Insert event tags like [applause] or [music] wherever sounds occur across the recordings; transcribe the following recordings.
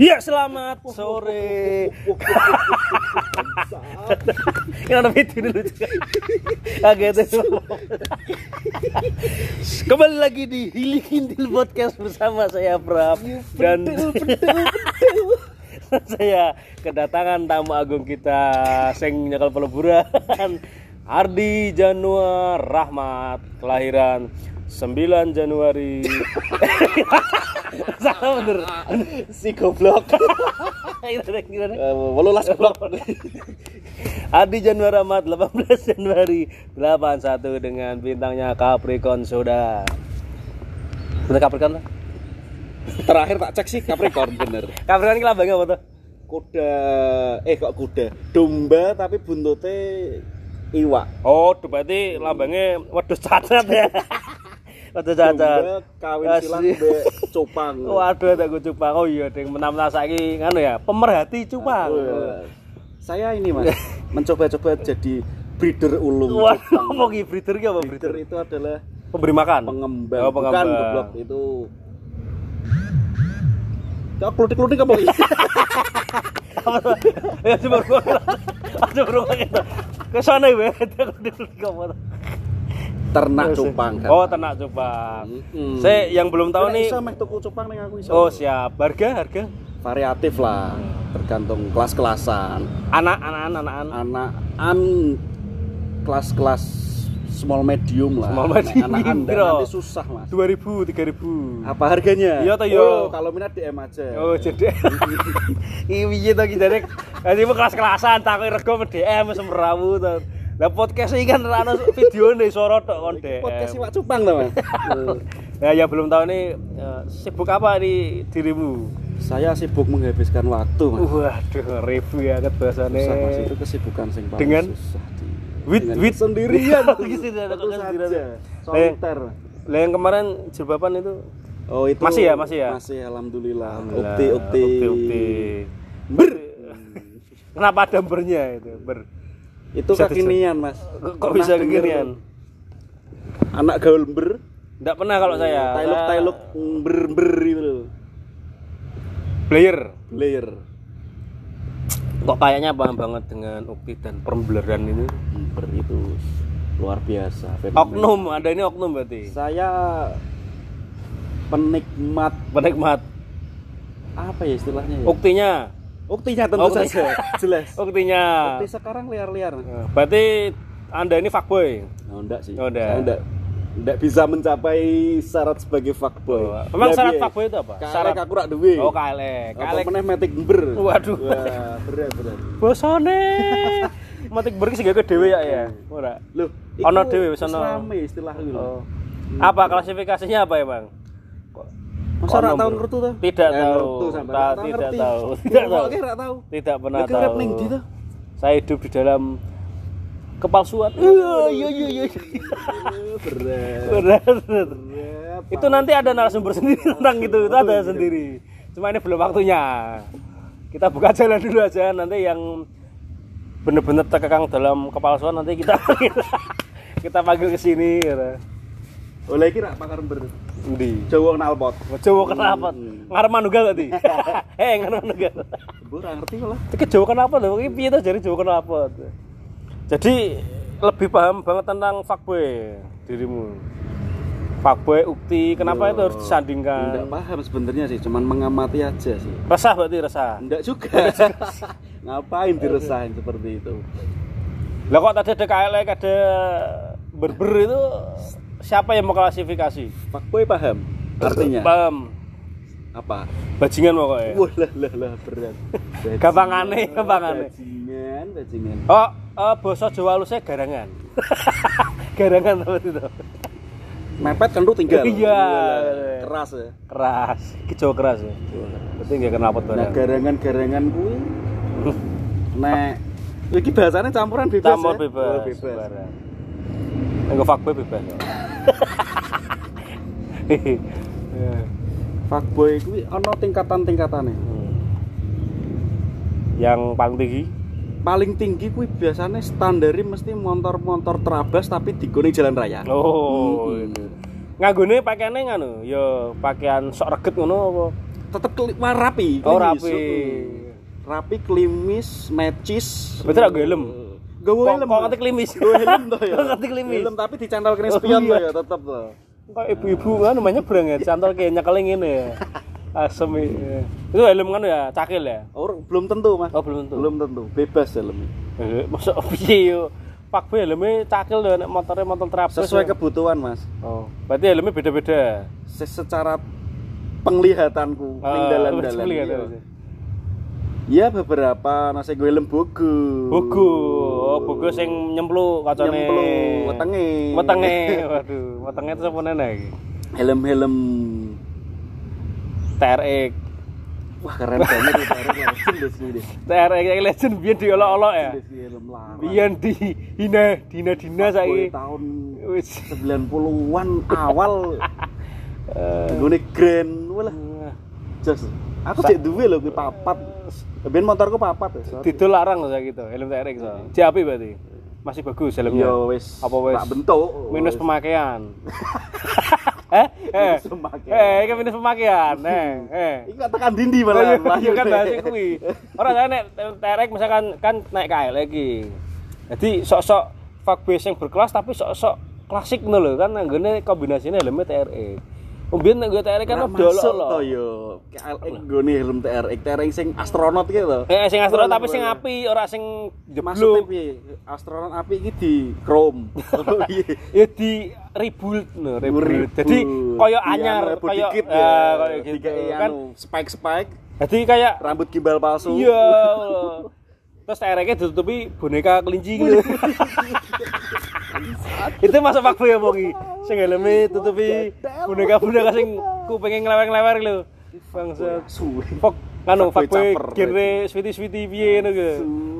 Ya selamat [laughs] sore. Ini ada video lucu. Kaget itu. Kembali lagi di Hili Kintil Podcast bersama saya Prab dan [laughs] saya kedatangan tamu agung kita sing nyakal peleburan Ardi Januar Rahmat kelahiran 9 Januari. [laughs] Salah bener. Si goblok. [laughs] Gimana? walulas goblok. Adi Januari Ahmad 18 Januari. 81 dengan bintangnya Capricorn Soda Bener Capricorn lah? terakhir tak cek sih Capricorn bener. Capricorn ini lambangnya apa tuh? kuda eh kok kuda? Domba tapi buntutnya iwak. Oh, berarti lambangnya wedus cacat ya [laughs] Cacat domba kawin silang be cupang [laughs] Waduh, ada gue cupang. Oh iya, ding menam-menam saiki nganu ya, pemerhati cupang. Wah. saya ini mas [laughs] mencoba-coba jadi breeder ulung Waduh, apa ki breeder ki apa breeder itu adalah Pemberi makan. pengembang, Oh, bukan pengembang. goblok itu Kok klutik-klutik apa ini? [laughs] Ya coba gua. Coba gua gitu. Ke sana ya, apa tuh? Ternak cupang kan. Oh, ternak cupang. Mm-mm. Saya yang belum tahu Nek nih. iso meh tuku cupang ning aku iso. Oh, siap. Harga, harga. variatif lah, tergantung kelas-kelasan. Anak, anak, anak, anak. Anak-an kelas-kelas small medium lah. Small medium, Anak-an ndak bro. nanti susah, Mas. 2000, 3000. Apa harganya? Iya toh, yo. Oh, kalau minat DM aja. Oh, jadi [laughs] iki jare Jadi [laughs] mau kelas-kelasan rego me DM wis merawu to. Lah podcast iki kan ora ono videone suara tok kon DM. Podcast iwak cupang to, Mas. [laughs] Nah, yang belum tahu nih eh, sibuk apa di dirimu? Saya sibuk menghabiskan waktu, Mas. Waduh, review ya ket bahasane. Susah, Mas. Itu kesibukan sing paling Dengan? susah. di- Wit dengan wit sendirian. [laughs] Gitu, sendirian. Soliter. Lah yang kemarin jilbaban itu Oh, itu Masih ya, masih ya? Masih alhamdulillah. Alhamdulillah, Ukti ukti. ukti, ukti. Ber. Kenapa ada bernya itu? Ber. Itu Bisa, bisa. kekinian, Mas. Kok bisa kekinian? Anak gaul ber. Enggak pernah kalau saya. Tailuk tailuk ber ber itu. Player. Layer. Kok kayaknya paham banget dengan ukti dan pembeleran ini? Ber itu luar biasa. fenomena. Oknum, ada ini oknum berarti. Saya penikmat Penikmat. apa ya istilahnya ya? Uktinya. Uktinya tentu Ukti. saja. Jelas. Uktinya. Ukti sekarang liar-liar. Nah, Berarti Anda ini fuckboy. Oh, enggak sih. Oh, enggak. Saya enggak enggak bisa mencapai syarat sebagai fuckboy. Memang Lah, syarat fuckboy itu apa? Syarat Syarat aku rak duwe. Oh, kalek. Apa Kalek. meneh metik ber. Waduh. Wah, berat berat. Bosone. Matik berki sing gawe dhewe ya ya. Ora. Loh, Ono iku dhewe wis ono. rame istilah itu. Oh. Apa klasifikasinya apa ya, Bang? Masa ora Ono, tau Bro. ngerti to? Tidak Eh, tahu. Ta- tidak tahu. [laughs] Tidak tahu. Ora tahu? Tidak pernah Lagi tahu. rap ning to? Saya hidup di dalam kepalsuan. Iya, iya, iya, iya. Berat. Berat. Berat. Itu nanti ada narasumber sendiri tentang itu, itu ada sendiri. Cuma ini belum waktunya. Kita buka jalan dulu aja nanti yang bener-bener terkekang dalam kepalsuan nanti kita [laughs] kita panggil ke sini gitu. Oleh kira pakar ber. Di Jawa knalpot. Jawa kenapa? Hmm. Ngarep manugal tadi. [laughs] [laughs] Eh, ngarep manugal. Ora ngerti lah. Iki Jawa kenapa tuh? Iki piye tuh jadi Jawa kenapa? Jadi lebih paham banget tentang fuckboy dirimu. Fuckboy ukti, kenapa Yo, itu harus Enggak disandingkan? paham sebenarnya sih, cuman mengamati aja sih. Resah berarti resah. Enggak juga. [laughs] Ngapain diresahin seperti itu? Lah kok tadi ada KLX ada berber itu siapa yang mau klasifikasi? Fuckboy paham artinya Paham. apa? Bajingan pokoknya. Wah lah lah lah berat. [laughs] Gampangane, gampangane. Bajingan, bajingan. Oh, eh basa Jawa halusnya garangan. [laughs] garangan apa itu? Mepet kan lu tinggal. Iya. Wah, Keras ya. Keras. Iki Jawa keras ya. Berarti nggak kenapa tuh. Nah, garangan-garangan kuwi [laughs] nek iki bahasanya campuran bebas Campur ya? bebas. Oh, bebas. Enggak fuckboy bebas. Ya. [laughs] Fuckboy kuwi ana tingkatan-tingkatane. Hmm. Yang paling tinggi Paling tinggi kuwi biasanya standari mesti motor-motor terabas tapi digone jalan raya. Oh, Mm-mm. itu. Nganggone pakaiane ngono, ya pakaian sok reget ngono apa? tetep rapi, Oh, rapi. Rapi, klimis, matches. Betul gak helm? Kok helm. kok ngerti klimis? Gue helm tuh ya. Ngerti klimis? Helm tapi dicantol kena Oh, spion iya. tuh ya tetep tuh. Kok ibu-ibu kan namanya branget, cantol kayak nyekeling ini ya. Asem. Itu helm kan ya, cakil ya? Oh, belum tentu, Mas. Oh, belum tentu. Belum tentu. Bebas helmnya. Eh, Masa [laughs] piye yo? Pak B helmnya cakil nek motornya motor trapes. Sesuai ya. kebutuhan, Mas. Oh, berarti helmnya beda-beda. Se- Secara penglihatanku ning Ah, dalan-dalan. [laughs] iya. ya? Ya beberapa nasi gue helm bogo. Bogo, oh bogo sing nyempluk kacane. Nyempluk, wetenge. Wetenge, waduh, wetenge itu apa nene iki? Helm-helm TRX. Wah keren banget itu Tarik legend deh sini deh. TRX legend biyen diolok-olok ya. Larang. Biyen di hina dina-dina Gue saiki. tahun Wis 90-an awal [laughs] eh, gue grand walah jos. Aku cek duwe lho kuwi papat. Ben motorku papat ya. didol larang loh saiki to, helm TRX to. JAP berarti. Masih bagus helmnya. Yo wis Apa wis? tak bentuk. minus Wis. pemakaian. [laughs] eh? Eh. Minus pemakaian. Eh, iki minus pemakaian. Eh, eh. Iki kok tekan dindi Oh, iya, malah. iya kan bahas kuwi. Ora saya nek TRX misalkan kan naik KL lagi. Jadi sok-sok fuckboy yang berkelas tapi sok-sok klasik ngono lho kan anggone kombinasine helmnya TRX. Mbiyen nek gue TRX kan masuk lho. to yo. KLX gone helm TRX, TRX sing astronot ki to. Eh sing astronot tapi sing api ora sing Maksudnya jeblok. piye? Astronot api iki di chrome. [laughs] Ya di rebuild no, rebuild. Jadi koyo anyar, anu, body koyo kit ya, koyo gitu kan. anu, spike-spike, Jadi kayak rambut gimbal palsu. Iya. Terus TRX-nya ditutupi boneka kelinci gitu. [laughs] itu masuk Pak Boy omongi. Sing helme tutupi boneka-boneka sing kupenge nglewer-nglewer lho. Bangsa. Suwe. Fok anu Pak Fuckboy Boy caper. genre sweetie-sweetie piye ngono suwe.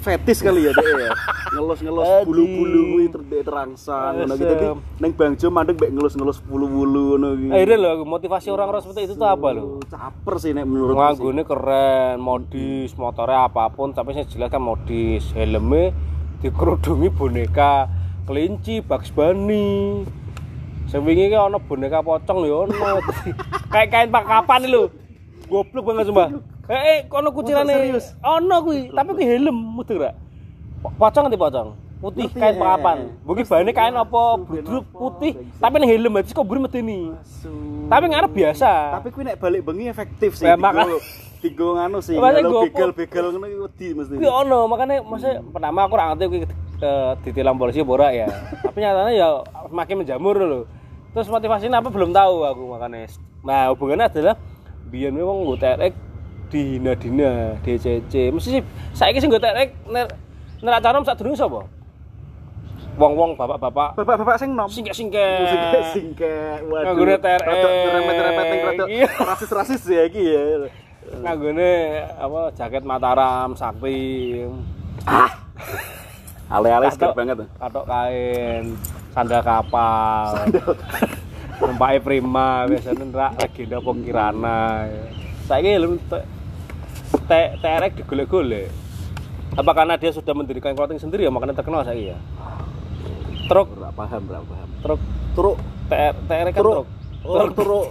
fetis kali ya dek ya. Ngelus-ngelus Adi. bulu-bulu kuwi terangsang ngono gitu. Ning Bangjo mandek mek ngelus-ngelus bulu-bulu ngono iki. Akhirnya lho motivasi orang-orang seperti itu tuh apa lho? Oh, Caper sih nek menurut Nganggone keren, modis, motornya apa pun, tapi yang jelas kan modis. Helmnya dikerudungi boneka kelinci, Bugs Bunny. Sing wingi ki ana boneka pocong ya ono. Kayak kain pak kapan lho. Goblok banget sumpah. Eh, eh kono kucirane. serius? Ono kuwi, tapi kuwi helm gak? Po- Pocong nanti pocong. Putih Ngerti, kain eh. pakapan. Mungkin bahannya kain apa budruk putih, tapi ning helm aja kok medeni. Tapi ngarep biasa. Tapi kuwi nek balik bengi efektif sih. Ya, Digo- maka- digo nganu sih. Makanya Kalau begal-begal ngono iki wedi mesti. Kuwi ono, makanya maksudnya pertama aku ora ngerti kuwi ke ditilang polisi ora ya. Tapi nyatanya ya semakin menjamur lho. Terus motivasinya apa belum tahu aku makanya. Nah, hubungannya adalah biyen wong nggo TRX dihina-dina, DCC. Mesti sih saiki sing nggo TRX ner ner acara sak durung sapa? Wong-wong bapak-bapak Bapak-bapak sing nom. singkek-singkek. Singkek. Waduh. Nganggone TRX. Rada ngerempet-ngerempet ning rada Iya. rasis-rasis ya iki ya. Nganggone apa jaket Mataram, Sakti. Ale-ale sekep banget. katok kain sandal kapal numpake prima biasanya rak legenda apa kirana saya helm te- te- TRX digolek-golek apa karena dia sudah mendirikan clothing sendiri ya makanya terkenal saya ya truk Ora paham, ora paham. truk Truk TR, TRX kan Truk. truk Oh, truk.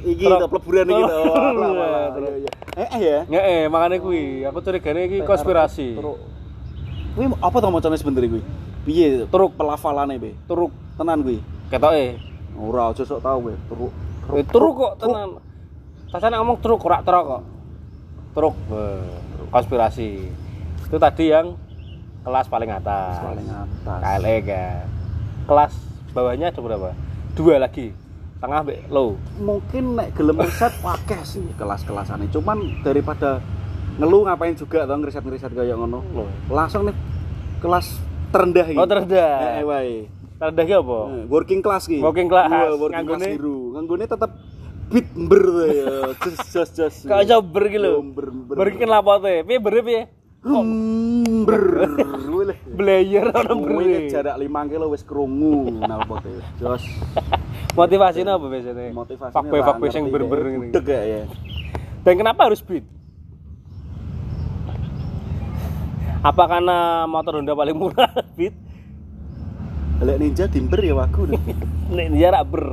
Iki Truk. peleburan iki. Oh, alah, alah, Truk. iya, iya. Eh, eh ya. nggak eh makanya kui aku curiganya iki konspirasi Truk. Kuwi apa to macane sebenarnya kuwi? Piye truk pelafalane be? truk Tenan kuwi. ketoke Ora aja sok tau kowe. Truk. Eh, truk kok tenan. Tasane ngomong truk ora truk kok. Truk. Eh, konspirasi. Itu tadi yang kelas paling atas. Paling atas. KLE ya. Kelas bawahnya ada berapa? Dua lagi. Tengah mbek low. Mungkin nek gelem riset [laughs] wakeh sih kelas-kelasane. Cuman daripada ngeluh ngapain juga to ngriset-ngriset kaya ngono. Loh. Langsung nih kelas terendah iki. Oh, terendah. Eh, wae. Ki apa? Working class ki. Working class. Wah, working Nganggone- class hero. Nganggone tetep beat ber tuh ya. Jos jos jos. Kok aja ber ki lho. Ber ber. Ber ki lapote. Piye ber piye? Hmm, ber. [laughs] Blayer ono ber. Kuwi jarak 5 kilo wis krungu nalpote. Jos. Motivasinya apa biasanya? Motivasinya fuckboy sing ngerti, ber-ber kayak ngene. ya. Dan kenapa harus beat? Apa karena motor Honda paling murah [laughs] beat? Lek ninja dimber ya wagu. Nek dia rak ber.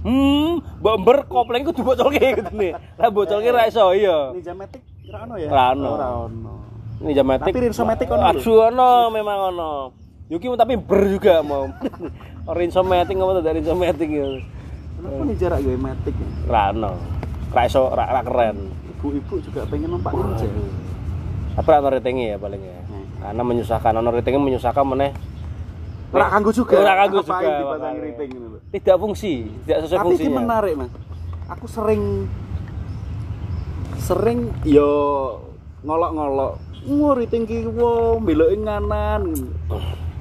hmm mbok ember kopleng kudu bocolke gitu nih lah bocolke ra iso iya Ninja Matic ora ono ya? Ora ono. Ora ono. ini jam matic Tapi Rinso Matic ono aduh ono memang ono Yuki tapi ber juga mau [laughs] Rinso Matic ngomong dari Rinso Matic ya Kenapa Ninja ra gawe Matic? ya? ra ono ra iso ra, ra keren Ibu-ibu juga pengen numpak Ninja. Tapi ono ratingnya ya paling ya karena menyusahkan ono ratingnya menyusahkan meneh Ora kanggo juga. Ora kanggo juga, dipasang tidak fungsi tidak sesuai Tapi ini fungsinya menarik, Mas. Aku sering sering yo ngolok-ngolok mau rating ki wo beloke nganan.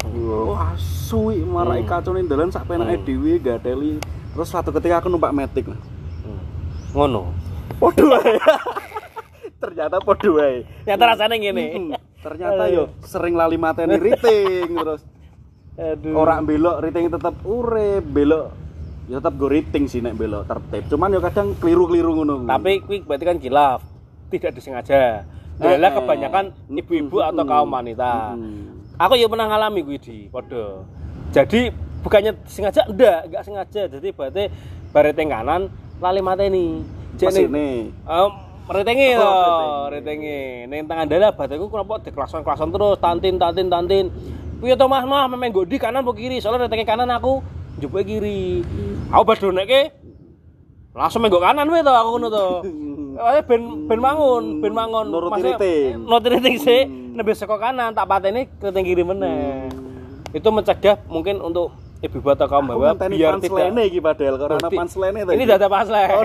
Wah, suwi marai kacone dalan sak penake Hmm. dhewe gateli. Terus suatu ketika aku numpak. Mas. Hmm. ngono wae. [laughs] Ternyata podo wae. nyata rasanya gini Hmm, Ternyata yo sering lali mateni rating terus. Aduh. Ora belok rating tetep urip, belok ya tetep go rating sih nek belok tertib. Cuman yo kadang keliru-keliru ngono. tapi kuwi berarti kan kilaf tidak disengaja. Adalah Eh, eh. kebanyakan ibu-ibu atau kaum wanita. Aku ya pernah ngalami kuwi di podo. Jadi bukannya sengaja enggak enggak sengaja. Jadi berarti bareteng kanan lali mateni. Mesine. Um, retenge Oh, lho, retenge. retenge. Ning tengah dalah bateku kenapa diklason-klason terus tantin tantin tantin. Piye to Mas, Mas, memang nggo di kanan apa kiri? Soalnya retenge kanan aku njupuk kiri. Aku badonekke langsung menggo kanan wae to aku ngono to. Awalnya ben ben mangun, ben mangun. Nuruti rating. Nuruti rating sih, Hmm. nembe saka kanan tak pateni reteng kiri meneh. Itu mencegah mungkin untuk kaum Aku bawah ngenteni biar tidak iki padahal karena Berarti- punchline Ini data punchline. Oh.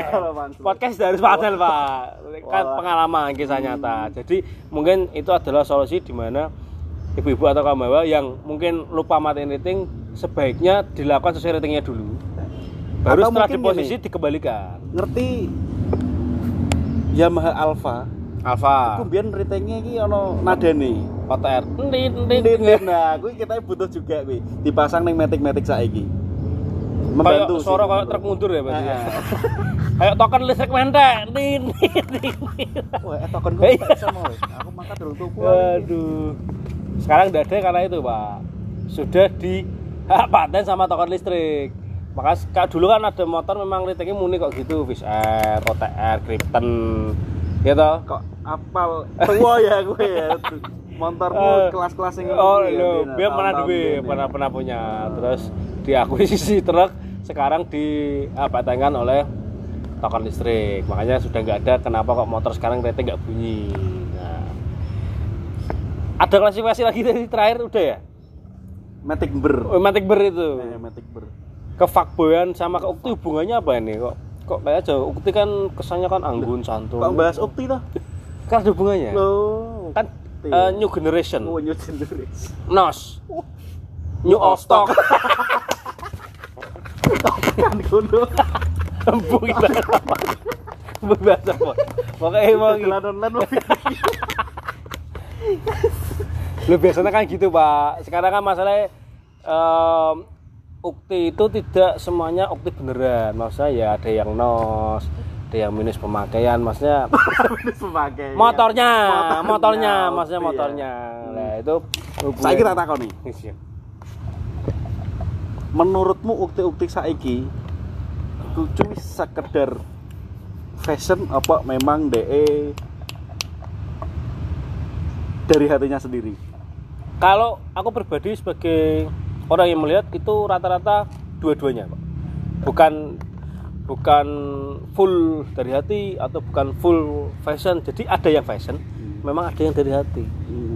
Podcast harus punchline, Pak. Kan pengalaman kisah nyata. Jadi mungkin itu adalah solusi di mana ibu-ibu atau kaum bawah yang mungkin lupa matiin rating sebaiknya dilakukan sesuai ratingnya dulu. Baru Atau setelah di posisi dikembalikan. Ngerti Yamaha Alpha. Alfa, Aku biyen ratingnya iki ono nadane. OTR, ndit ndit. Nah, kuwi kita butuh juga kuwi. Dipasang ning Matic-Matic saiki. Membantu Kayak suara kayak truk mundur ya berarti. ya? Ah. Kayak token listrik mentek. Ndit ndit ndit. Wah, token kok sama [laughs] weh. Aku makan dulu tuku. Waduh. Sekarang tidak ada karena itu, Pak. Sudah di paten sama token listrik. Maka dulu kan ada motor memang ratingnya muni kok gitu, Fish Air, OTR, Krypton. Gitu. Kok apal tua ya gue ya. Motormu Eh, kelas-kelas yang Oh, ya, lo, biar pernah duwe, biyen, pernah ya. pernah punya. Terus diakuisisi [laughs] truk, sekarang di apa tangan oleh token listrik. Makanya sudah nggak ada kenapa kok motor sekarang rating nggak bunyi. Nah. Ada klasifikasi lagi dari terakhir udah ya? Matic Ber. Oh, Matic Ber itu. Eh, Matic Ber. Kefakboyan sama ke Ukti hubungannya apa ini kok? Kok kayak jauh Ukti kan kesannya kan anggun santun. Kok bahas Ukti toh? Kan ada hubungannya. Loh. Kan eh, new generation. Oh, new generation. NOS. New all stock. Kan ngono. Empu kita apa? Empu bahasa apa? Pokoknya emang Jalan online wah. Lu biasanya kan gitu pak Sekarang kan masalahnya em, Ukti itu tidak semuanya ukti beneran Maksudnya ya ada yang nos Ada yang minus pemakaian Maksudnya [laughs] Minus pemakai. motornya Motornya, Motornya Maksudnya ukti ya. motornya Nah itu hubungan- Saiki tak takoni. Iya. Menurutmu ukti-ukti saiki kudu wis sekedar fashion apa memang DE dari hatinya sendiri? Kalau aku pribadi sebagai orang yang melihat itu rata-rata dua-duanya, Pak. Bukan bukan full dari hati atau bukan full fashion. Jadi ada yang fashion, memang ada yang dari hati.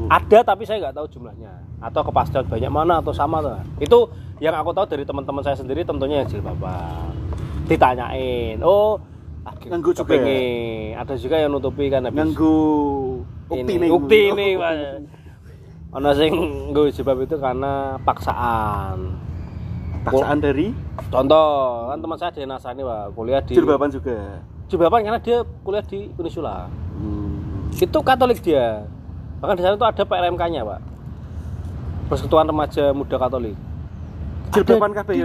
Ada tapi saya nggak tahu jumlahnya atau kepastian banyak mana atau sama tuh. Itu yang aku tahu dari teman-teman saya sendiri tentunya yang jilbaban. Ditanyain, oh Nganggu juga kepingin. Ada juga yang nutupi kan habis Nganggu ukti ini nih. ukti ini. [laughs] Ono sing nggo jilbab itu karena paksaan. Paksaan dari Contoh, kan teman saya di Nasani, Pak, kuliah di jilbaban juga. Jilbaban karena dia kuliah di Unisula. Hmm. Itu Katolik dia. Bahkan di sana itu ada PRMK-nya, Pak. Persekutuan Remaja Muda Katolik. Jilbaban kabeh.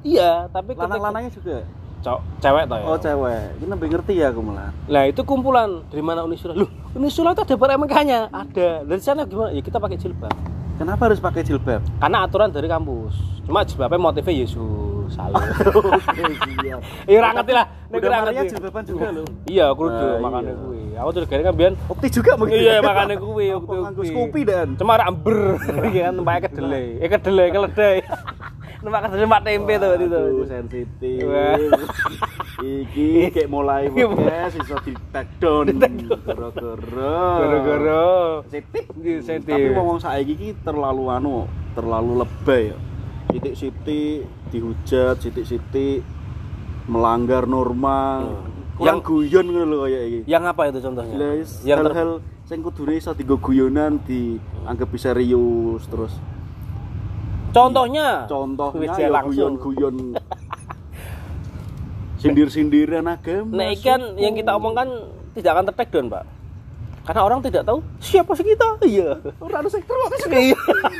Iya, tapi ketika- Lanang-lanangnya juga. Cowok- cewek toh ya. Oh cewek, ini lebih ngerti ya aku malah. Nah itu kumpulan dari mana Unisula? Loh, Unisula itu ada PRMK-nya, ada. Dari sana gimana? Ya kita pakai jilbab. Kenapa harus pakai jilbab? Karena aturan dari kampus. Cuma jilbabnya motifnya Yesus. [laughs] Oke, siap. Iya [laughs] ora ngerti lah. Ora Maria ngerti. jilbaban juga loh. Iya, kudu Ah, makane iya. kuwi. Aku tuh kan biyen Opti juga mungkin. Iya, makane kuwi, Apa [laughs] ukti-ukti. nganggo Scoopy dan. Cuma rak ember iki kan tempat kedelai. Eh kedelai keledai. Tempat kedelai mak tempe tuh itu. Aduh, sensitif. Iki kayak mulai podcast iso di take down. Gara-gara. Gara-gara sensitif. Sensitif. Tapi ngomong saiki iki terlalu anu, terlalu lebay ya. Sitik-sitik dihujat, sitik-sitik melanggar norma. Kurang Yang- guyon ngono lho kayak iki. yang apa itu contohnya? Is Yang hal-hal sing kudune iso dienggo guyonan dianggap serius terus. Contohnya. Contohnya Wis, ya langsung. guyon-guyon sindir-sindiran agama. Nah, ikan yang kita omongkan tidak akan ter down, Pak. Karena orang tidak tahu siapa sih kita. Iya. Ora ada sektor Iya.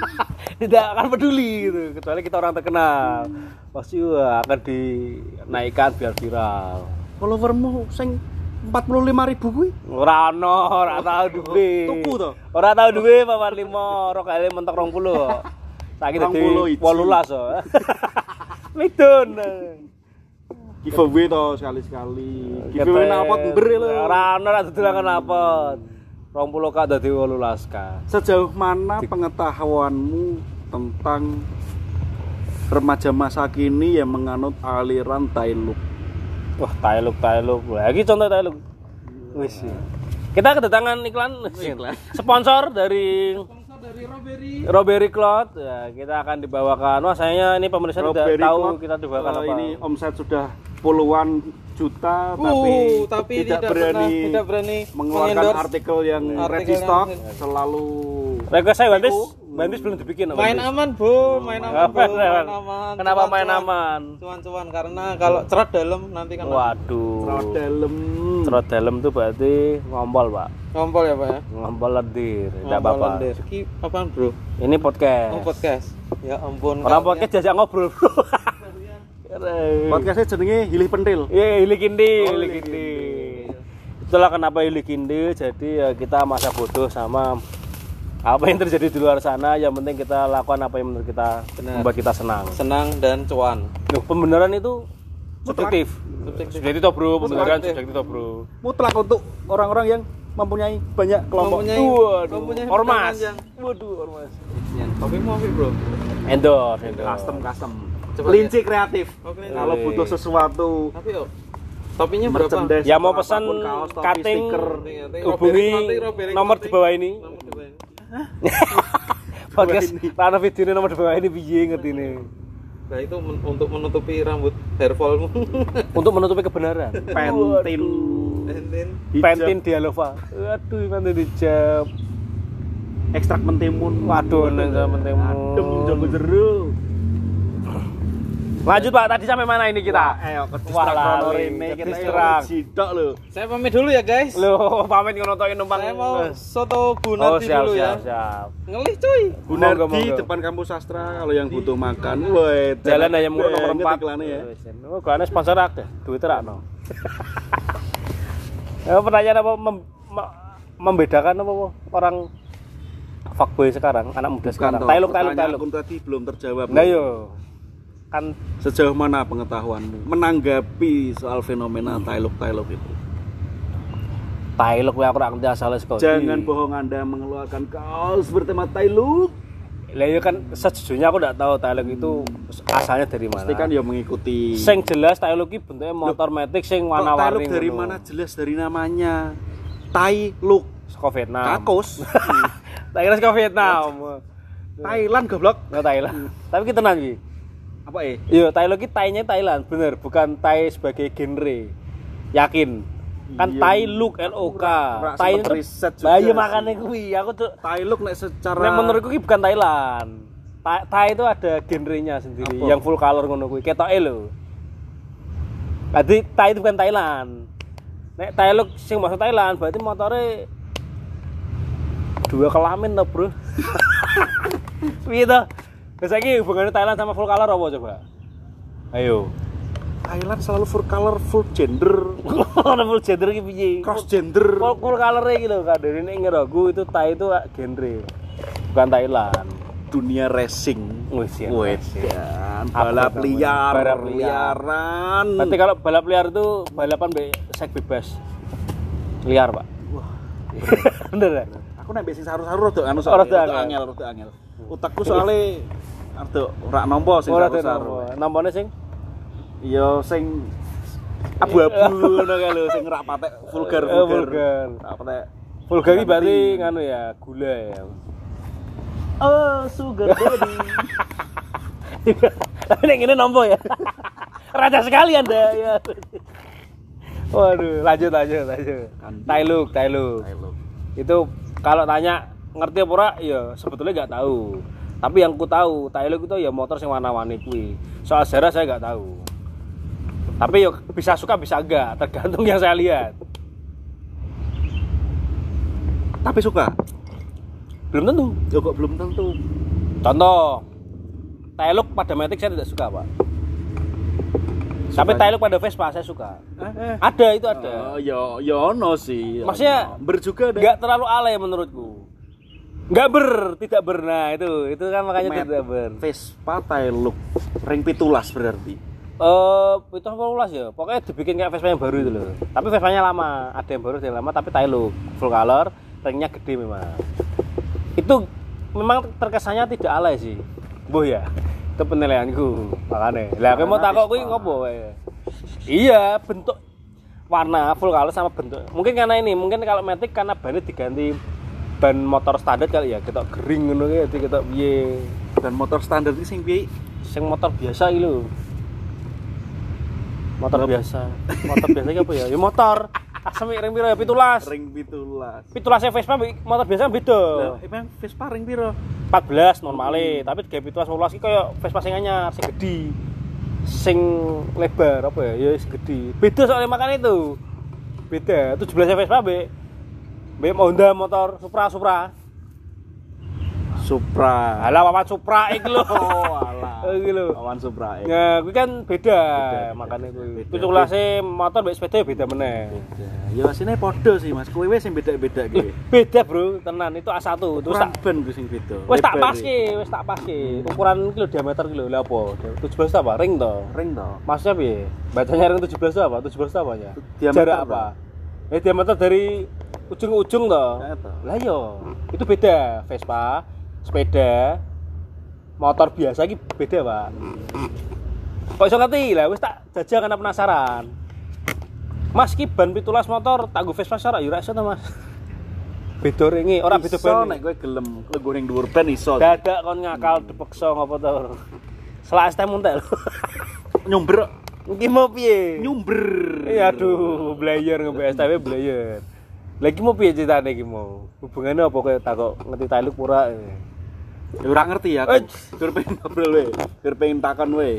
[laughs] tidak akan peduli gitu, kecuali kita orang terkenal. Pasti wah, akan dinaikkan biar viral. followermu sing 45 ribu kuwi. Ora ono, ora tau duwe. Tuku to? Ora tau duwe papan 5, ora kali mentok 20. Saiki dadi 21. 18 so. Midun. Giveaway to sekali-sekali. Giveaway nalpot ember lho. Ora ono ora dodolan nalpot. 20 ka dadi 18 ka. Sejauh mana pengetahuanmu tentang remaja masa kini yang menganut aliran Tailuk? Wah, Tailuk Tailuk. Lagi contoh Tailuk. Wis. Kita kedatangan iklan sponsor dari Robbery Cloud. Ya, kita akan dibawakan. Wah, sayangnya ini pemirsa tidak tahu Cloud, kita dibawakan eh, apa. Ini omset sudah puluhan juta Uh, tapi, tapi tidak, tidak berani pernah- tidak berani mengeluarkan artikel yang artikel ready yang- stock selalu Request saya Bantis, Bantis belum dibikin. apa, main aman bu main aman bu Apa, main aman Kenapa Cuan, main cuan. aman? cuan-cuan karena kalau cerat dalam nanti kan Waduh. Terlalu dalam Cerot dalam tuh berarti ngompol, Pak. ngompol ya pak ya Ngompol lendir, tidak Ngompol apa-apa. lendir. Ki apaan bro Ini podcast. oh, podcast ya ampun Orang podcast jajak ngobrol, Bro. [laughs] Keren. podcastnya jenenge Hilih Pentil Iya, Hili Kindi, Oh, Hili Hili Kindi. Itulah kenapa Hili Kindi. Jadi ya kita masa bodoh sama apa yang terjadi di luar sana. Yang penting kita lakukan apa yang menurut kita Benar. membuat kita senang. senang dan cuan Loh, pembenaran itu subjektif. Subjektif. Toh bro, pembenaran Subjektif. toh bro. mutlak untuk orang-orang yang mempunyai banyak kelompok Mempunyai- Waduh, mempunyai ormas. Waduh, ormas. kopi mau bro Endorse, endorse. custom custom Coba kelinci kreatif Oke. kalau butuh sesuatu tapi yuk topinya berapa Ya mau pesan kaos, topi, cutting stiker. hubungi nomor di bawah ini. Nomor di bawah ini. Podcast Rana video ini nomor di bawah ini piye ngerti ini. Nah itu men- untuk menutupi rambut hairfallmu. [laughs] Untuk menutupi kebenaran. pentin hijab, Pentin Dialova. Waduh, pentin hijab. ekstrak mentimun Waduh, neng sama adem jago temu. Lanjut Pak, tadi sampai mana ini kita? ayo ke Wah, distrak lali, ke kita distrak. sidok lho Saya pamit dulu ya guys. Loh, pamit ngontoin numpang. Saya mau soto Oh, bunardi siap, dulu siap, ya. siap. Ngelih cuy. Monggo. depan kampus sastra kalau yang butuh makan woi Jalan ayam murah nomor banget 4. iklannya ya Oh, iklannya sponsor akeh. Duit terakno. Ya, [laughs] pertanyaan apa mem- me- membedakan apa apa orang fuckboy sekarang, anak muda sekarang. Tailuk, tailuk, pertanyaan tailuk. aku tadi belum terjawab Nah, yo. Kan sejauh mana pengetahuanmu menanggapi soal fenomena tailuk tailuk itu tailuk kuwi aku ora ngerti asale saka. jangan bohong anda mengeluarkan kaos bertema tailuk Lah yo kan sejujurnya aku enggak tahu tailuk itu asalnya dari mana. pasti kan ya mengikuti Sing jelas tailuk iki bentuknya motor matic sing tailuk warna-warni. dari ngono. mana jelas dari namanya tailuk Saka Vietnam. kakos [laughs] Tak kira saka Vietnam. Thailand goblok Nggak Thailand. Tapi kita nanti. Apa eh Iya, Thailand itu Thai-nya Thailand, bener, bukan Thai sebagai genre. Yakin. Kan Iya. Thai look L O K. Thai itu riset juga Lah iya kuwi, aku tuh tailuk nek secara Nek menurutku ki bukan Thailand. Thai, Thai itu ada genrenya sendiri Apa? yang full color ngono kuwi. Ketoke lho. Jadi Thai itu bukan Thailand. Nek Thai look sing maksud Thailand berarti motornya dua kelamin toh, Bro. [laughs] Piye toh? Biasa ki hubungannya Thailand sama full color apa coba? Ayo. Thailand selalu full color full gender [laughs] full gender ki piye? cross gender Full, full color iki lho kadene ning ngeroku itu Thai itu genre. Bukan Thailand. dunia racing. Wedan, Apa balap liar, Balap liar. liaran. Berarti kalau balap liar itu balapan be sek bebas. Liar, Pak. Wah, [laughs] Bener ya? aku nek sing saru-saru rada anu Oh, rada soalnya, angel, rada angel. Utakku soalnya [laughs] rada ora nampa sing Ora nomor. Nomornya sing Iya sing abu-abu ngono kae lho sing rak patek vulgar Eh, vulgar. Rak patek vulgar iki berarti nganu ya, gula ya. Oh, sugar daddy. Tapi yang ini nompo ya. [laughs] Raja sekali Anda ya. Waduh, lanjut lanjut lanjut. Tailuk, Tailuk. Itu kalau tanya ngerti apa ora ya sebetulnya nggak tahu. Tapi yang ku tahu, Tailuk itu ya motor yang warna-warni kuwi. Soal sejarah saya nggak tahu. Tapi ya bisa suka bisa enggak, tergantung yang saya lihat. Tapi suka. Belum tentu. Ya kok belum tentu. Contoh, Tailuk pada Matic saya tidak suka, Pak. Tapi. Tailuk pada Vespa saya suka. Eh, Ada itu ada. Oh, ya ya ono sih. Maksudnya ber juga deh. Nggak terlalu alay menurutku. Nggak ber, tidak ber. Nah itu, itu kan makanya Met- tidak ber. Vespa Tailuk ring pitulas berarti. Eh, itu apa ulas ya? Pokoknya dibikin kayak Vespa yang baru itu loh. Tapi Vespanya lama, ada yang baru, ada yang lama, tapi Tailuk full color, ringnya gede memang. Itu memang terkesannya tidak alay sih, boh ya. Itu penilaianku, makanya. Lah, aku mau takut kuwi Vespa. ngopo wae. Iya, bentuk warna full color sama bentuk. Mungkin karena ini, mungkin kalau Matic karena bannya diganti ban motor standar kali ya, kita gering ngono ya, kita piye. Dan motor standar ini sing piye? Sing motor biasa iki lho. Motor biasa. Motor biasa iki apa ya? Ya motor. Asem ring piro ya? Pitulas. Ring pitulas. Pitulasnya Vespa mbek motor biasa beda. Emang Vespa ring piro? 14 normale, tapi kayak pitulas 18 iki kaya Vespa sing anyar, sing gede. Sing lebar apa ya? Ya sing gede. Beda soalnya makanya itu. Beda. 17 Vespa mbek mbek Honda motor Supra Supra. Supra. Alah wawan Supra iki lho. [laughs] Oh, alah. Iki lho. Awan Supra. eh. Ya, kuwi kan beda, beda. makanya kuwi. Beda. Pitulase motor mbek sepeda beda meneh. Beda. Ya asine padha sih Mas. Kowe wis sing beda-beda ki. Beda, Bro, tenan itu A1. Terus tak ban ku sing beda. wis tak paske, wis tak paske. Ukuran iki lho diameter iki lho. Lah apa? 17 itu apa? Ring to. Ring to. Maksudnya piye? Bacanya ring 17 itu apa? 17 itu apanya? Diameter Jarak apa? Eh diameter dari ujung ke ujung to. Nah, to. Lah yo, itu beda. Vespa, sepeda, motor biasa iki beda, Pak. Kok iso ngerti lah, wis tak jajal karena penasaran. Mas ki ban pitulas motor tak nggo Vespa sara yo ra iso to, Mas. Beda ringi, ora beda Iso ban. nek kowe gelem lego ning dhuwur ban iso. Dadak kon ngakal dipeksa ngopo to. Selak STM muntel. Nyumber Iki mau piye? nyumber. Iya aduh, belayer nge STW belayer. Lagi mau piye ceritane iki mau? Hubungannya apa kayak takok ngerti taluk pura? Ya ora ngerti ya. Eh. Gur pengen ngobrol we. Gur pengen takon we.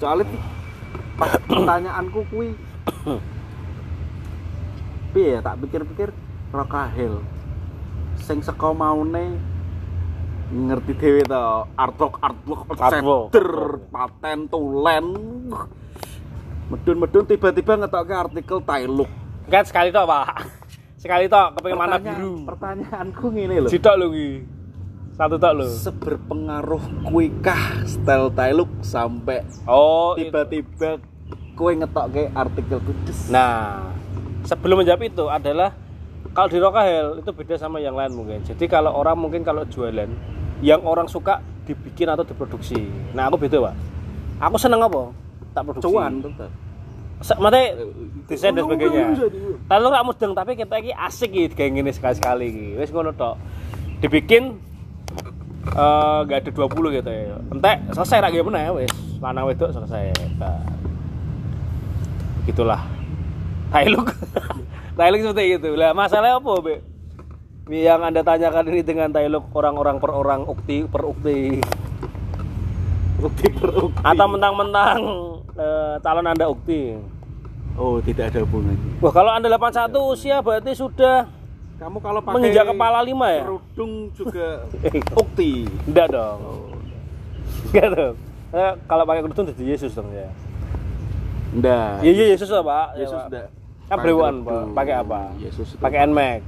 Pas [coughs] pertanyaanku kuwi piye ya tak pikir-pikir Rokahil sing saka maune ngerti dhewe to artwork artwork Artwork. ceder paten tulen medun-medun tiba-tiba ngetokke artikel Tailuk Kan sekali tok, Pak. Sekali tok kepengen mana biru. pertanyaanku ngene lho Sitok lho iki. Satu tok lho. seberpengaruh kue kah style Tailuk sampai Oh, tiba-tiba kue ngetokke artikel kudes Nah, sebelum menjawab itu adalah kalau di Rokahel itu beda sama yang lain mungkin. Jadi kalau orang mungkin kalau jualan yang orang suka dibikin atau diproduksi. Nah, aku beda, Pak. Aku seneng apa? Tak produksi. cuan tetep Se- Maksudnya desain dan Oh, sebagainya. bisa di- Lalu nggak mudeng tapi kita ini asik gitu kayak gini sekali-sekali gitu. Wes ngono tok. Dibikin eh nggak ada 20 gitu ya. Entek selesai lagi mana ya wes. Lanang wedok selesai. Nah. Gitulah. Tailuk. [laughs] Tailuk seperti itu. Lah masalahnya apa, Be? Yang Anda tanyakan ini dengan Tailuk orang-orang per orang, ukti per ukti. ukti per ukti Atau mentang-mentang eh, calon Anda ukti. oh tidak ada hubungannya Wah, kalau Anda 81 usia berarti sudah kamu kalau pakai menginjak kepala lima ya? kerudung juga [laughs] ukti Enggak dong. Enggak dong. Eh, kalau pakai kerudung jadi Yesus dong ya. enggak Iya, Yesus lah, Pak. Ya, Yesus Pak. enggak Kan pakai. Pak. Apa? Yesus Pakai NMAX.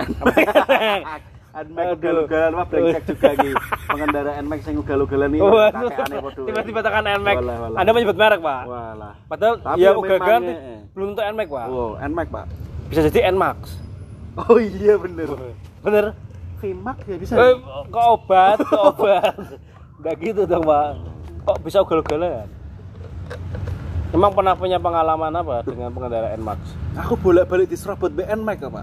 [laughs] [laughs] Nmax ugal-ugalan mah brengsek juga iki. Pengendara Nmax sing ugal-ugalan iki padha. Tiba-tiba tekan NMAX. Anda menyebut merek, Pak. Walah. Padahal Tapi ya ugal-ugalan eh. belum tentu NMAX, Pak. Oh, Nmax, Pak. Bisa jadi NMAX. Oh iya bener. Bener? Vmax ya bisa. Eh, kok obat, kok [laughs] obat. Enggak gitu dong, Pak. Kok bisa ugal-ugalan? Emang pernah punya pengalaman apa dengan pengendara NMAX? Aku bolak-balik diserobot be Nmax apa?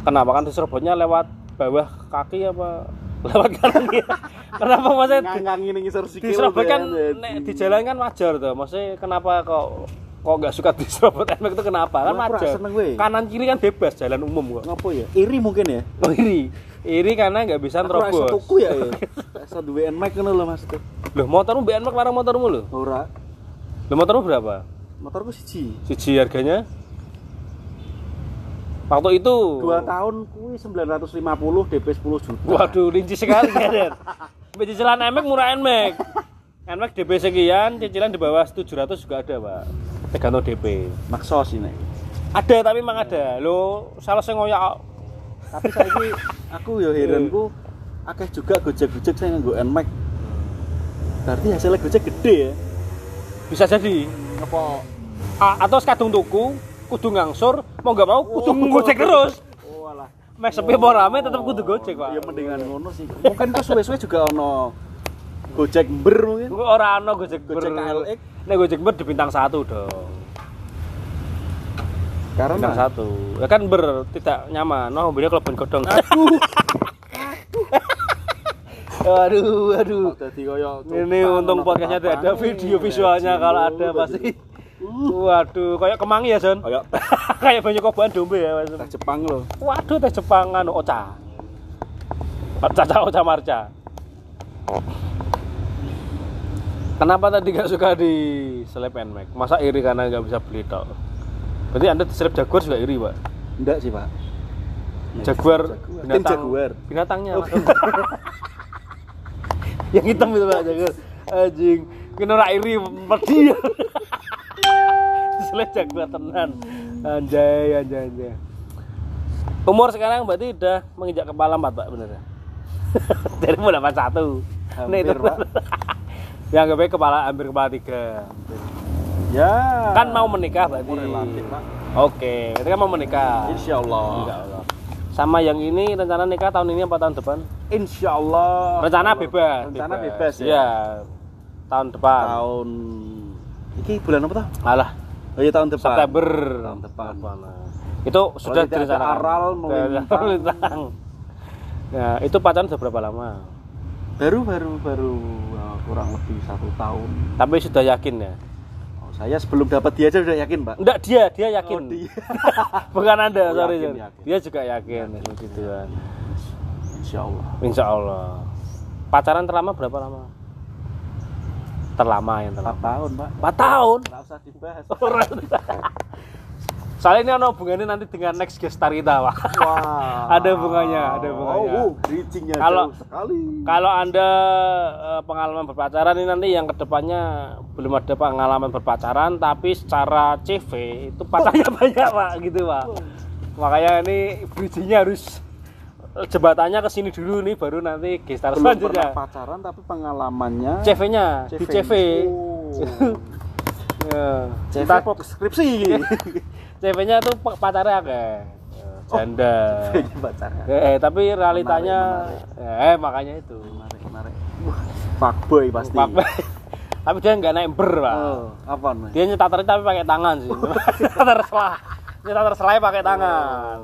Kenapa kan diserobotnya lewat bawah kaki apa [laughs] lewat kanan ya? Kenapa maksudnya Ngangkangi ning ngisor sikil. diserobot kan nek di jalan kan wajar tuh. Maksudnya kenapa kok kok nggak suka [laughs] diserobot NMAX itu kenapa? Kan Aku wajar. Kanan kiri kan bebas jalan umum kok. Ngopo ya? Iri mungkin ya? [laughs] Oh, iri. Iri karena nggak bisa Aku iso nerobos. tuku ya ya. Iso duwe Nmax ngono lho Mas. Loh, motormu mbek NMAX barang motormu lho. Ora. Loh, motormu berapa? Motorku siji. Siji harganya? Waktu itu. Dua tahun kuwi 950 DP 10 juta. Waduh, rinci sekali kan. Mbak cicilan NMAX murah NMAX. NMAX DP sekian, cicilan di bawah 700 juga ada, Pak. Tergantung DP. Maksos ini. Ada tapi memang ada. Lo salah saya ngoyak. Tapi saiki aku ya heranku akeh juga gojek-gojek saya nganggo Nmax. Berarti hasilnya gojek gede ya. Bisa jadi. Apa? A- atau kadung tuku, kudu ngangsur, mau nggak mau kudu gojek terus. Oh alah. Mek sepi apa rame tetep kudu gojek, Pak. Ya mendingan ngono sih. Mungkin tuh suwe-suwe juga ono Gojek ber mungkin. Gue orang ana gojek ber. Gojek KLX. Nek gojek ber di bintang satu dong. Karena Bintang satu. Ya kan ber tidak nyaman. No, mobilnya kalau ben godong. [laughs] aduh, aduh, aduh. Ini untung podcastnya tidak ada video visualnya kalau ada pasti. Waduh, kayak kemangi ya, Son. Kayak [laughs] kayak banyak kobaran dombe ya, Mas. teh Jepang loh. Waduh, teh Jepang anu Ocha. Caca Ocha Marca. Kenapa tadi gak suka di seleb Nmax? Masa iri karena nggak bisa beli tok? Berarti anda di seleb Jaguar juga iri, Pak? Enggak sih, Pak. Jaguar, Tim Jaguar. binatangnya Mas. [laughs] yang hitam itu Pak Jaguar. Anjing, kena iri mati. [laughs] Seleb Jaguar tenan. Anjay, anjay, anjay. Umur sekarang berarti udah menginjak kepala empat Pak bener ya? [laughs] Dari mulai delapan satu. Hampir, Pak. Yang gue kepala hampir kepala tiga. Ya. Kan mau menikah berarti. Relatif, Pak. Oke, itu kan mau menikah. Insya Allah. Insya Allah. Sama yang ini rencana nikah tahun ini apa tahun depan? Insya Allah. Rencana bebas. Rencana bebas, ya. Iya. Tahun depan. Tahun iki bulan apa toh? Alah, Oh iya tahun depan. September. Tahun depan. Itu sudah tidak ada direncanakan. aral melintang. Nah, itu pacaran sudah berapa lama? Baru baru baru oh, kurang lebih satu tahun. Tapi sudah yakin ya? Oh, saya sebelum dapat dia aja udah yakin, Pak. Enggak, dia, dia yakin. Oh, dia. [laughs] Bukan Anda, Oh, sorry. yakin, yakin. Dia juga yakin seperti itu kan. Insya Allah. Insya Allah. Pacaran terlama berapa lama? Terlama yang terlama. tahun, Pak. 4 tahun. Nggak usah dibahas. [laughs] Soalnya ini ada hubungannya nanti dengan next guest star kita, Pak. Wah. Ada hubungannya, ada hubungannya. Oh, bridgingnya Kalau- sekali. Kalau Anda eh, pengalaman berpacaran ini nanti yang ke depannya belum ada pengalaman berpacaran, tapi secara CV itu pacarnya [laughs] banyak, Pak, gitu, Pak. Makanya ini bridgingnya harus jembatannya ke sini dulu nih, baru nanti guest star belum selanjutnya. pernah pacaran tapi pengalamannya CV-nya di CV. Oh. [laughs] Ya. CV apa skripsi [laughs] CV-nya tuh pa- pacarnya akeh. Ya, Janda. pacaran Eh, tapi realitanya eh makanya itu. menarik menarik wah fuckboy pasti Papa. [laughs] tapi dia nggak naik ber, Pak. oh, apa nih Dia nyetak tapi pakai tangan sih. nyetak terselah. Nyetak terselah pakai tangan.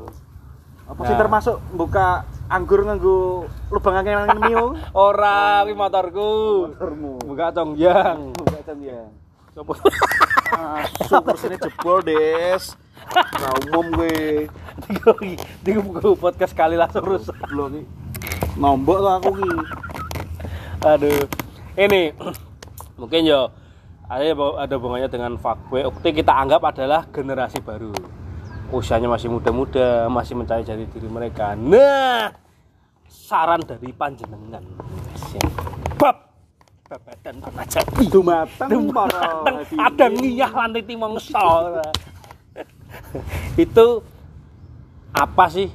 Apa sih Ya. termasuk buka anggur nganggo lubang angin angin mio [laughs] Ora, kuwi motorku. motormu Buka tongjang. buka jam ya Coba. super sini jebol des Nah, umum gue Di buku podcast kali langsung rusak. belum nih nombok tuh aku nih Aduh. Ini [clears throat] mungkin yo ada ada hubungannya dengan fuckboy. Oke, kita anggap adalah generasi baru. Usianya masih muda-muda, masih mencari jati diri mereka. Nah, saran dari panjenengan. Bab babatan remaja. dumateng para Ada ngiyah lantai timongso. Itu apa sih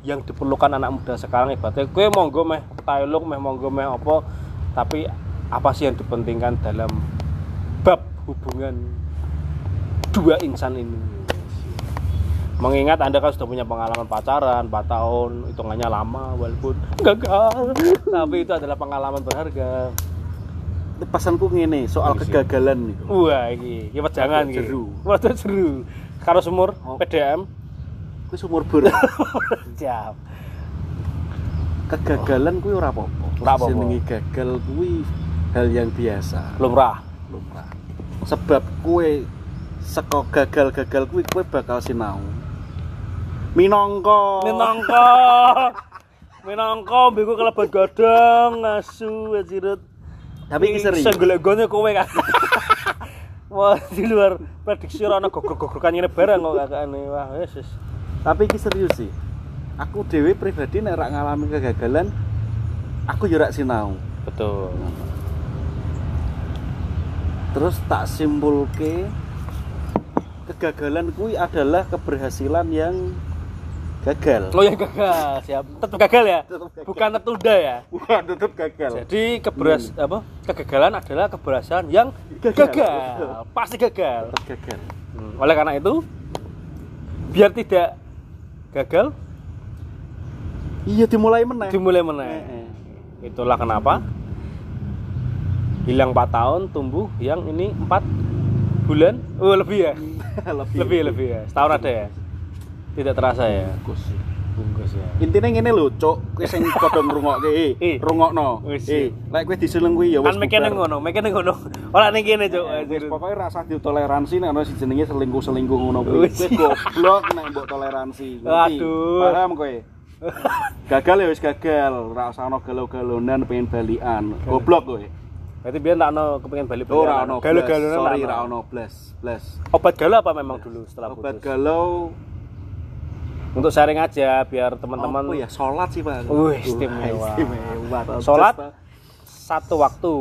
yang diperlukan anak muda sekarang ibaratnya gue monggo meh tailuk meh monggo meh apa tapi apa sih yang dipentingkan dalam bab hubungan dua insan ini mengingat anda kan sudah punya pengalaman pacaran 4 tahun hitungannya lama walaupun gagal. [laughs] Tapi itu adalah pengalaman berharga. Pesanku ngene soal Isi. kegagalan nih. Wah ini ini jangan jeru. gitu waduh jeru. Karo sumur Oh. PDM kuwi sumur bur siap [laughs] kegagalan kuwi ora apa-apa. Ora apa-apa. jenenge gagal kuwi hal yang biasa. Lumrah. Lumrah. Sebab kue seko gagal-gagal kuwi kue bakal sinau minangka. Minangka. Minangka mbiku kelebat godhong ngasu ajirut tapi iki sering golek-golek kowe kan [laughs] wah di luar prediksi ora ana gogrok-gogrokan ngene barang kok kakakane wah wis wis. Tapi iki serius sih. Aku dewe pribadi nek rak ngalami kegagalan aku yo rak sinau. Betul. Terus tak simpulke kegagalan kuwi adalah keberhasilan yang gagal. Oh yang gagal. Siap. Tetap gagal ya? Tetap gagal. bukan tertunda ya? Wah tetep gagal. Jadi keberas apa? Kegagalan adalah keberhasilan yang Gagal. gagal, pasti gagal. Tetep gagal. Hmm, oleh karena itu biar tidak gagal iya dimulai meneh. dimulai Heeh. itulah kenapa hilang 4 tahun tumbuh yang ini 4 bulan. Oh lebih ya? [laughs] Lebih. Lebih lebih ya. Setahun ada ya tidak terasa ya Bungkus. bungkus ya Intine ngene lho, Cuk. Kowe sing padha ngrungokke, Eh. eh, rungokno. Wis. Eh, lek kowe diseleng kuwi ya wis. kan mekene ngono mekene ngono ora ning kene cuk Eh, pokoke rasa ditoleransi nek ana sing jenenge selingkuh-selingkuh ngono kuwi. Wis. Kowe goblok nek mbok toleransi. Aduh. Paham kowe? gagal ya wis gagal, ora usah galau-galonan pengen balikan. Goblok kowe. berarti biar tak ono kepengen balik Ora ono. galau blas. galau Sorry, ora ono blas, blas. obat galau apa memang dulu setelah Obat putus galau untuk sharing aja biar teman-teman apa ya salat sih, Pak. Wih, istimewa. istimewa. Salat? Just, Pak. satu waktu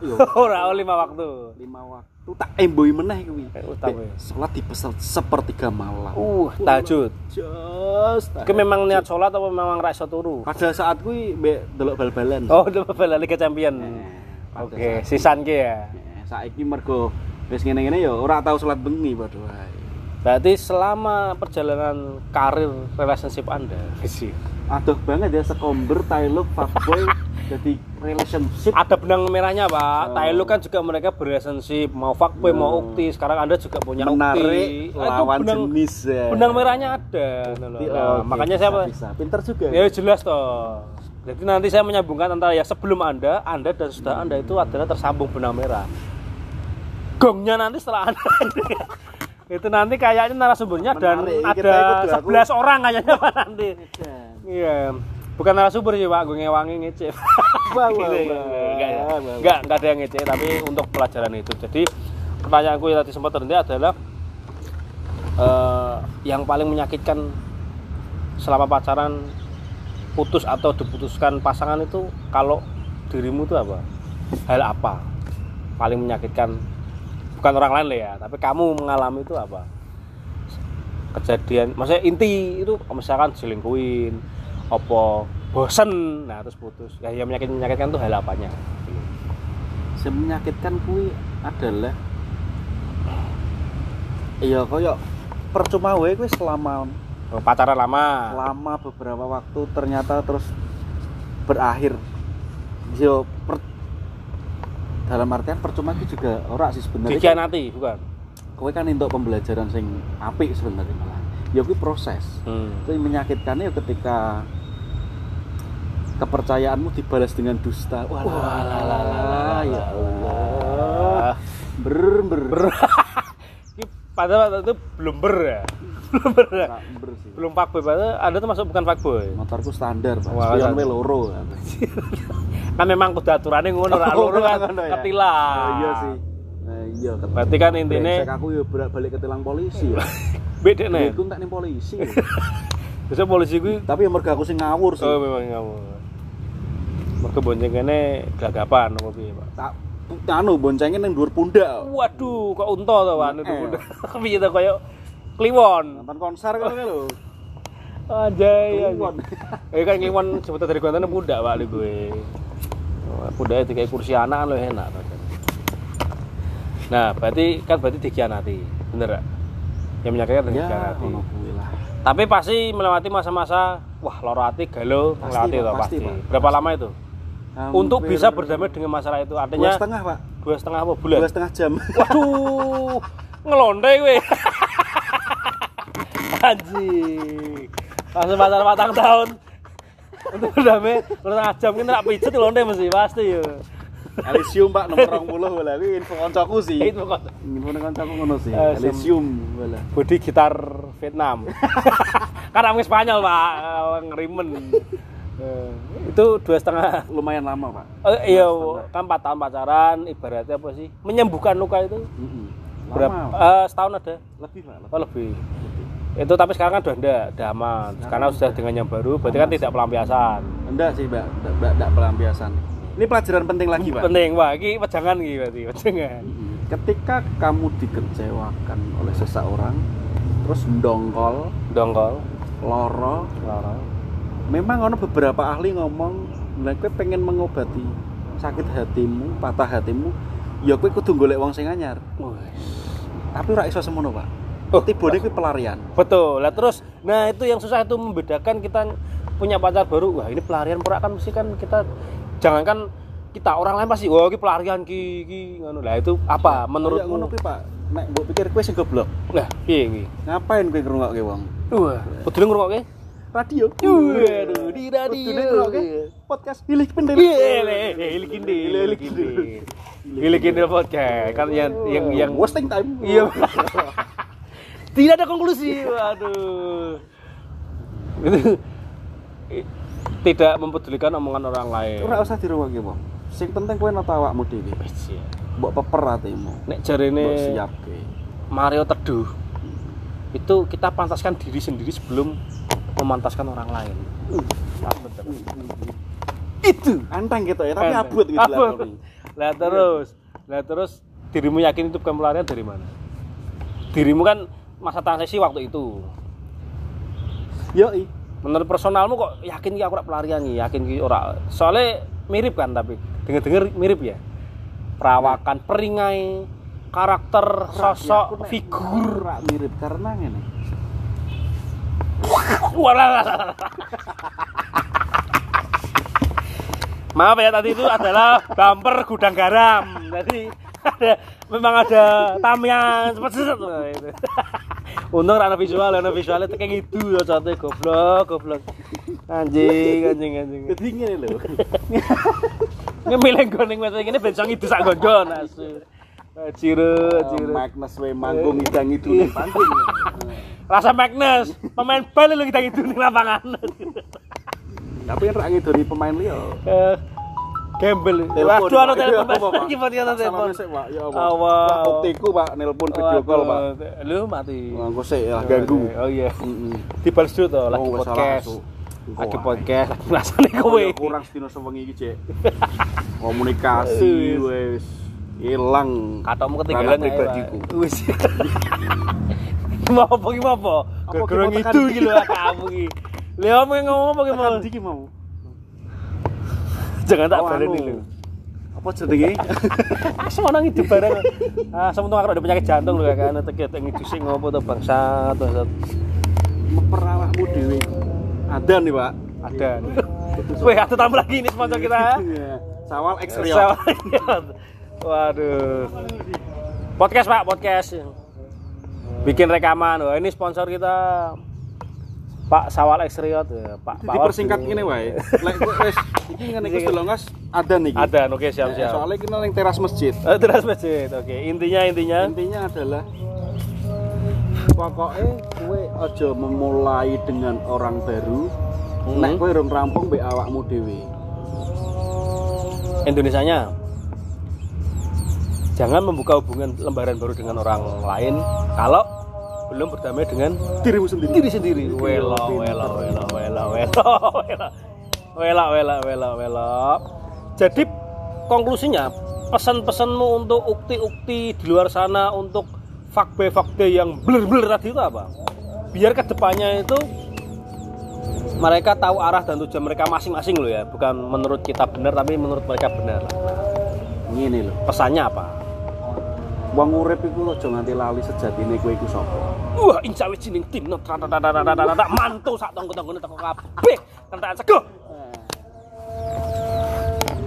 Iya. [laughs] ora oh, lima waktu lima waktu tak emboi meneh kuwi. Eh. Salat di sepertiga malam. uh tahajud Jos. Ki memang niat sholat apa memang ra iso turu? pada saat kuwi mbek delok bal-balan. Oh, udah bala Liga Champion. Eh, Oke, sisan ki ya. Eh, saiki mergo wis ngene-ngene ya ora tau salat bengi padha wae. Berarti selama perjalanan karir relationship Anda, sih. Aduh banget ya sekomber Tailuk fuckboy [laughs] jadi relationship Ada benang merahnya, Pak. Oh. Thailand kan juga mereka berrelationship, mau fuckboy, mau Oh. ukti. Sekarang Anda juga punya ukti. menarik itu lawan benang, jenis ya. benang merahnya ada. Nah, Oke, nah, makanya saya bisa, bisa. pinter juga. Ya jelas toh. Jadi nanti saya menyambungkan antara yang sebelum Anda, Anda dan sudah Anda itu adalah tersambung benang merah. Gongnya nanti setelah Anda. [laughs] itu nanti kayaknya narasumbernya dan Menarik. Kita ada ikut aku. 11 orang kayaknya Pak nanti. Dan- Iya. Bukan narasumber sih Pak, gue ngewangi ngece. [laughs] Wah. Enggak, enggak, ada yang ngece, tapi untuk pelajaran itu. Jadi pertanyaanku yang tadi sempat terhenti adalah eh, yang paling menyakitkan selama pacaran putus atau diputuskan pasangan itu kalau dirimu itu apa? Hal apa? Paling menyakitkan bukan orang lain lah ya, tapi kamu mengalami itu apa? Kejadian, maksudnya inti itu misalkan selingkuhin, apa bosen, nah terus putus. Ya yang menyakit menyakitkan itu hal apanya? Yang menyakitkan kuwi adalah iya koyo percuma wae kuwi selama Pacaran lama. lama beberapa waktu ternyata terus berakhir yo per- dalam artian percuma itu juga ora sih sebenarnya. Dikhianati, bukan? kowe kan untuk pembelajaran sing apik sebenarnya malah. Ya kuwi proses. Hmm. itu yang menyakitkannya ya ketika kepercayaanmu dibalas dengan dusta. Wah ya Allah. [laughs] Ber ber, [laughs] Ini pada waktu itu belum ber ya. [laughs] belum ber ya. Ber sih. Belum fuckboy, padahal Anda tuh masuk bukan fuckboy. motorku standar pak. Spion loro Kan memang kudu aturannya ngono, ra Oh, loro kan ngono ya? ketilang. Oh, iya sih Nah, iya ket- Berarti kan intinya Brengsek aku ya berak balik ke tilang polisi ya [laughs] beda nih. Duitku tak ning polisi [laughs] Bisa polisi gue tapi ya mergo aku sing ngawur sih oh memang kamu. Mereka bonceng kene gagapan apa piye, Pak? tak anu boncengnya ning dhuwur pundak Waduh, kok unta to, Pak? Itu Eh. [laughs] piye to koyo kliwon. nonton konser kan lho Anjay, anjay. Eh kan kliwon sebutan dari Guantan muda pak di gue. Itu kayak kursi anak lo enak. Nah, berarti kan berarti dikhianati, bener gak? Yang menyakitkan dan Ya, dikhianati. Tapi pasti melewati masa-masa wah loro hati galau melewati itu pasti. Berapa lama itu? Untuk Hampir bisa berdamai dengan masalah itu dua artinya setengah pak dua setengah apa bulan? dua setengah jam [laughs] Waduh, ngelonde gue. [laughs] Anjing. Langsung pacar patang tahun. Untuk dua setengah jam ini nak pijet londe mesti pasti ya. Elysium pak nomor 20 bola kuwi info koncoku sih Itu kok info koncoku ngono sih Eh, Elysium bola body gitar Vietnam. [laughs] Karena orang Spanyol pak, ngerimen. Eh, itu dua setengah lumayan lama pak Oh, iya, kan 4 tahun pacaran, ibaratnya apa sih? Menyembuhkan luka itu berapa? lama Eh, setahun ada? lebih pak lebih. Oh, lebih. Itu tapi sekarang kan udah enggak, udah aman. Karena sudah dengan yang baru, berarti kan tidak pelampiasan. enggak sih mbak. Enggak, enggak, pelampiasan. Ini pelajaran penting lagi pak Penting, wah, ini pejangan iki berarti, pejangan. Ketika kamu dikecewakan oleh seseorang terus ndongkol Dongkol, loro lara. memang ono beberapa ahli ngomong kowe pengen mengobati sakit hatimu patah hatimu ya kowe kudu golek wong sing anyar. Tapi ora iso semono pak Oh, tibone kuwi pelarian Betul. Lah terus, nah itu yang susah itu membedakan kita punya pacar baru. Wah, ini pelarian pura kan mesti kan kita jangankan kita orang lain pasti wah ini pelarian ki ki ngono. Lah itu apa Kayak menurutmu? ngono kuwi pak nek mbok pikir kowe sing goblok Lah, piye iki? ngapain kowe ngrungokke wong Wah, kudune ngrungokke? radio Waduh, di radio. Ngrungokke podcast pilih pendek Iya, Hilikindi, Hilikindi. Hilikindi podcast kan yang yang yang wasting time Iya. [laughs] Tidak ada konklusi. Waduh. Tidak mempedulikan omongan orang lain. ora usah dirungokke wong sing penting kowe nata awakmu dhewe Wis, ya. mbok peper atimu Nek jarene siapke Mario Teduh itu kita pantaskan diri sendiri sebelum memantaskan orang lain. Pas bener. Itu. anteng gitu ya tapi abot gitu lakoni. Lah terus, lah terus dirimu yakin itu bukan pelarian dari mana? Dirimu kan masa transisi waktu itu. Yoi. Menurut personalmu kok yakin ki aku ora pelarian nih, yakin ki ora. Soalnya mirip kan tapi denger-denger mirip ya. Perawakan, peringai, karakter, Aku sosok, nek figur. mirip karena ngene. Walah. [laughs] Maaf ya tadi itu adalah bumper gudang garam. Jadi ada memang ada tamiang seperti itu. Untung ada visual, ada visualnya itu kayak gitu ya contohnya goblok, goblok. Anjing, anjing, anjing. Jadi ngene lho. Ngemilih goning wes ini bencong itu sak gonjon asu. Ciro, ciro. Magnus we manggung idang itu ning panggung. Rasa Magnus, pemain bal lu kita gitu di lapangan. Tapi ora ngidoni pemain liya. Eh, Gembel. Waduh, ana telepon. Ya, Pak? Iki pati ana telepon. Pak. Ya apa? Pak, Optiku, Pak, nelpon video call, Pak. Lu mati. Nganggo sik lah ganggu. Oh iya. Dibales dulu to, lagi Oh, podcast. Lagi podcast, lagi ngrasane kowe. Ya, kurang sedina sewengi iki, Cek. Komunikasi wis ilang. Katamu ketinggalan pribadiku. ya. Wis. Mau apa ki mau apa? Tekan itu iki? lho kamu iki. Mau ngomong apa ki mau? Iki mau. Jangan tak Oh, baleni anu. lho. Apa jenenge? Semua nang hidup bareng. Ah, sementing aku ada penyakit jantung lho kakak, ana teket ngidu sing ngopo to bangsa to Meper awakmu dhewe. Ada nih, Pak. ada. Wih, ada tambah lagi ini sponsor kita. Iya. Sawal X. Sawal. Waduh. Podcast Pak, podcast. Bikin rekaman. Wah, ini sponsor kita Pak Sawal ya, Pak. Pak Dipersingkat ngene wae. Lek wis iki ngene iku Delongas ada nih. Ada, oke siap Ya, siap. Soalnya kita ning teras masjid. Eh, terus masjid. Oke, intinya intinya Intinya adalah pokoknya kowe aja memulai dengan orang baru. Hmm. Nek kowe urung rampung mbek awakmu dhewe. Indonesianya jangan membuka hubungan lembaran baru dengan orang lain kalau belum berdamai dengan Dirimu sendiri. diri sendiri. Welo, welo, welo, welo, welo, welo, welo, welo, welo, welo. Jadi konklusinya pesan-pesanmu untuk ukti-ukti di luar sana untuk fakta-fakta yang blur-blur tadi itu apa? Biar ke depannya itu mereka tahu arah dan tujuan mereka masing-masing loh ya bukan menurut kita benar tapi menurut mereka benar Ngene lho. pesannya apa Wong urip iku aja nganti lali sejatine kowe iku sapa. Wah, ing sawijining dina mantu sak tonggo-tonggone teko kabeh. Kentaan sego. Eh.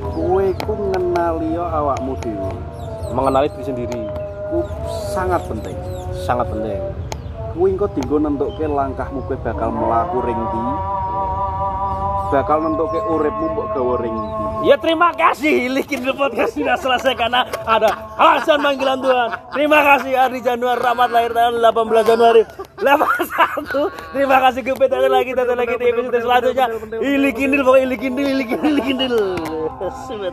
Kowe iku ngenali awakmu dhewe. Mengenali diri sendiri ku sangat penting, sangat penting. Kowe engko dienggo nentukke langkahmu kowe bakal mlaku ring ndi, Bakal nentukke uripmu mbok gawe ring. Ya terima kasih Likin Podcast sudah selesai karena ada alasan panggilan Tuhan. Terima kasih Adi Januari Rahmat lahir tahun 18 Januari 81. Terima kasih ada lagi ada lagi di episode selanjutnya. Ilikindil pokoknya ilikindil ilikindil ilikindil.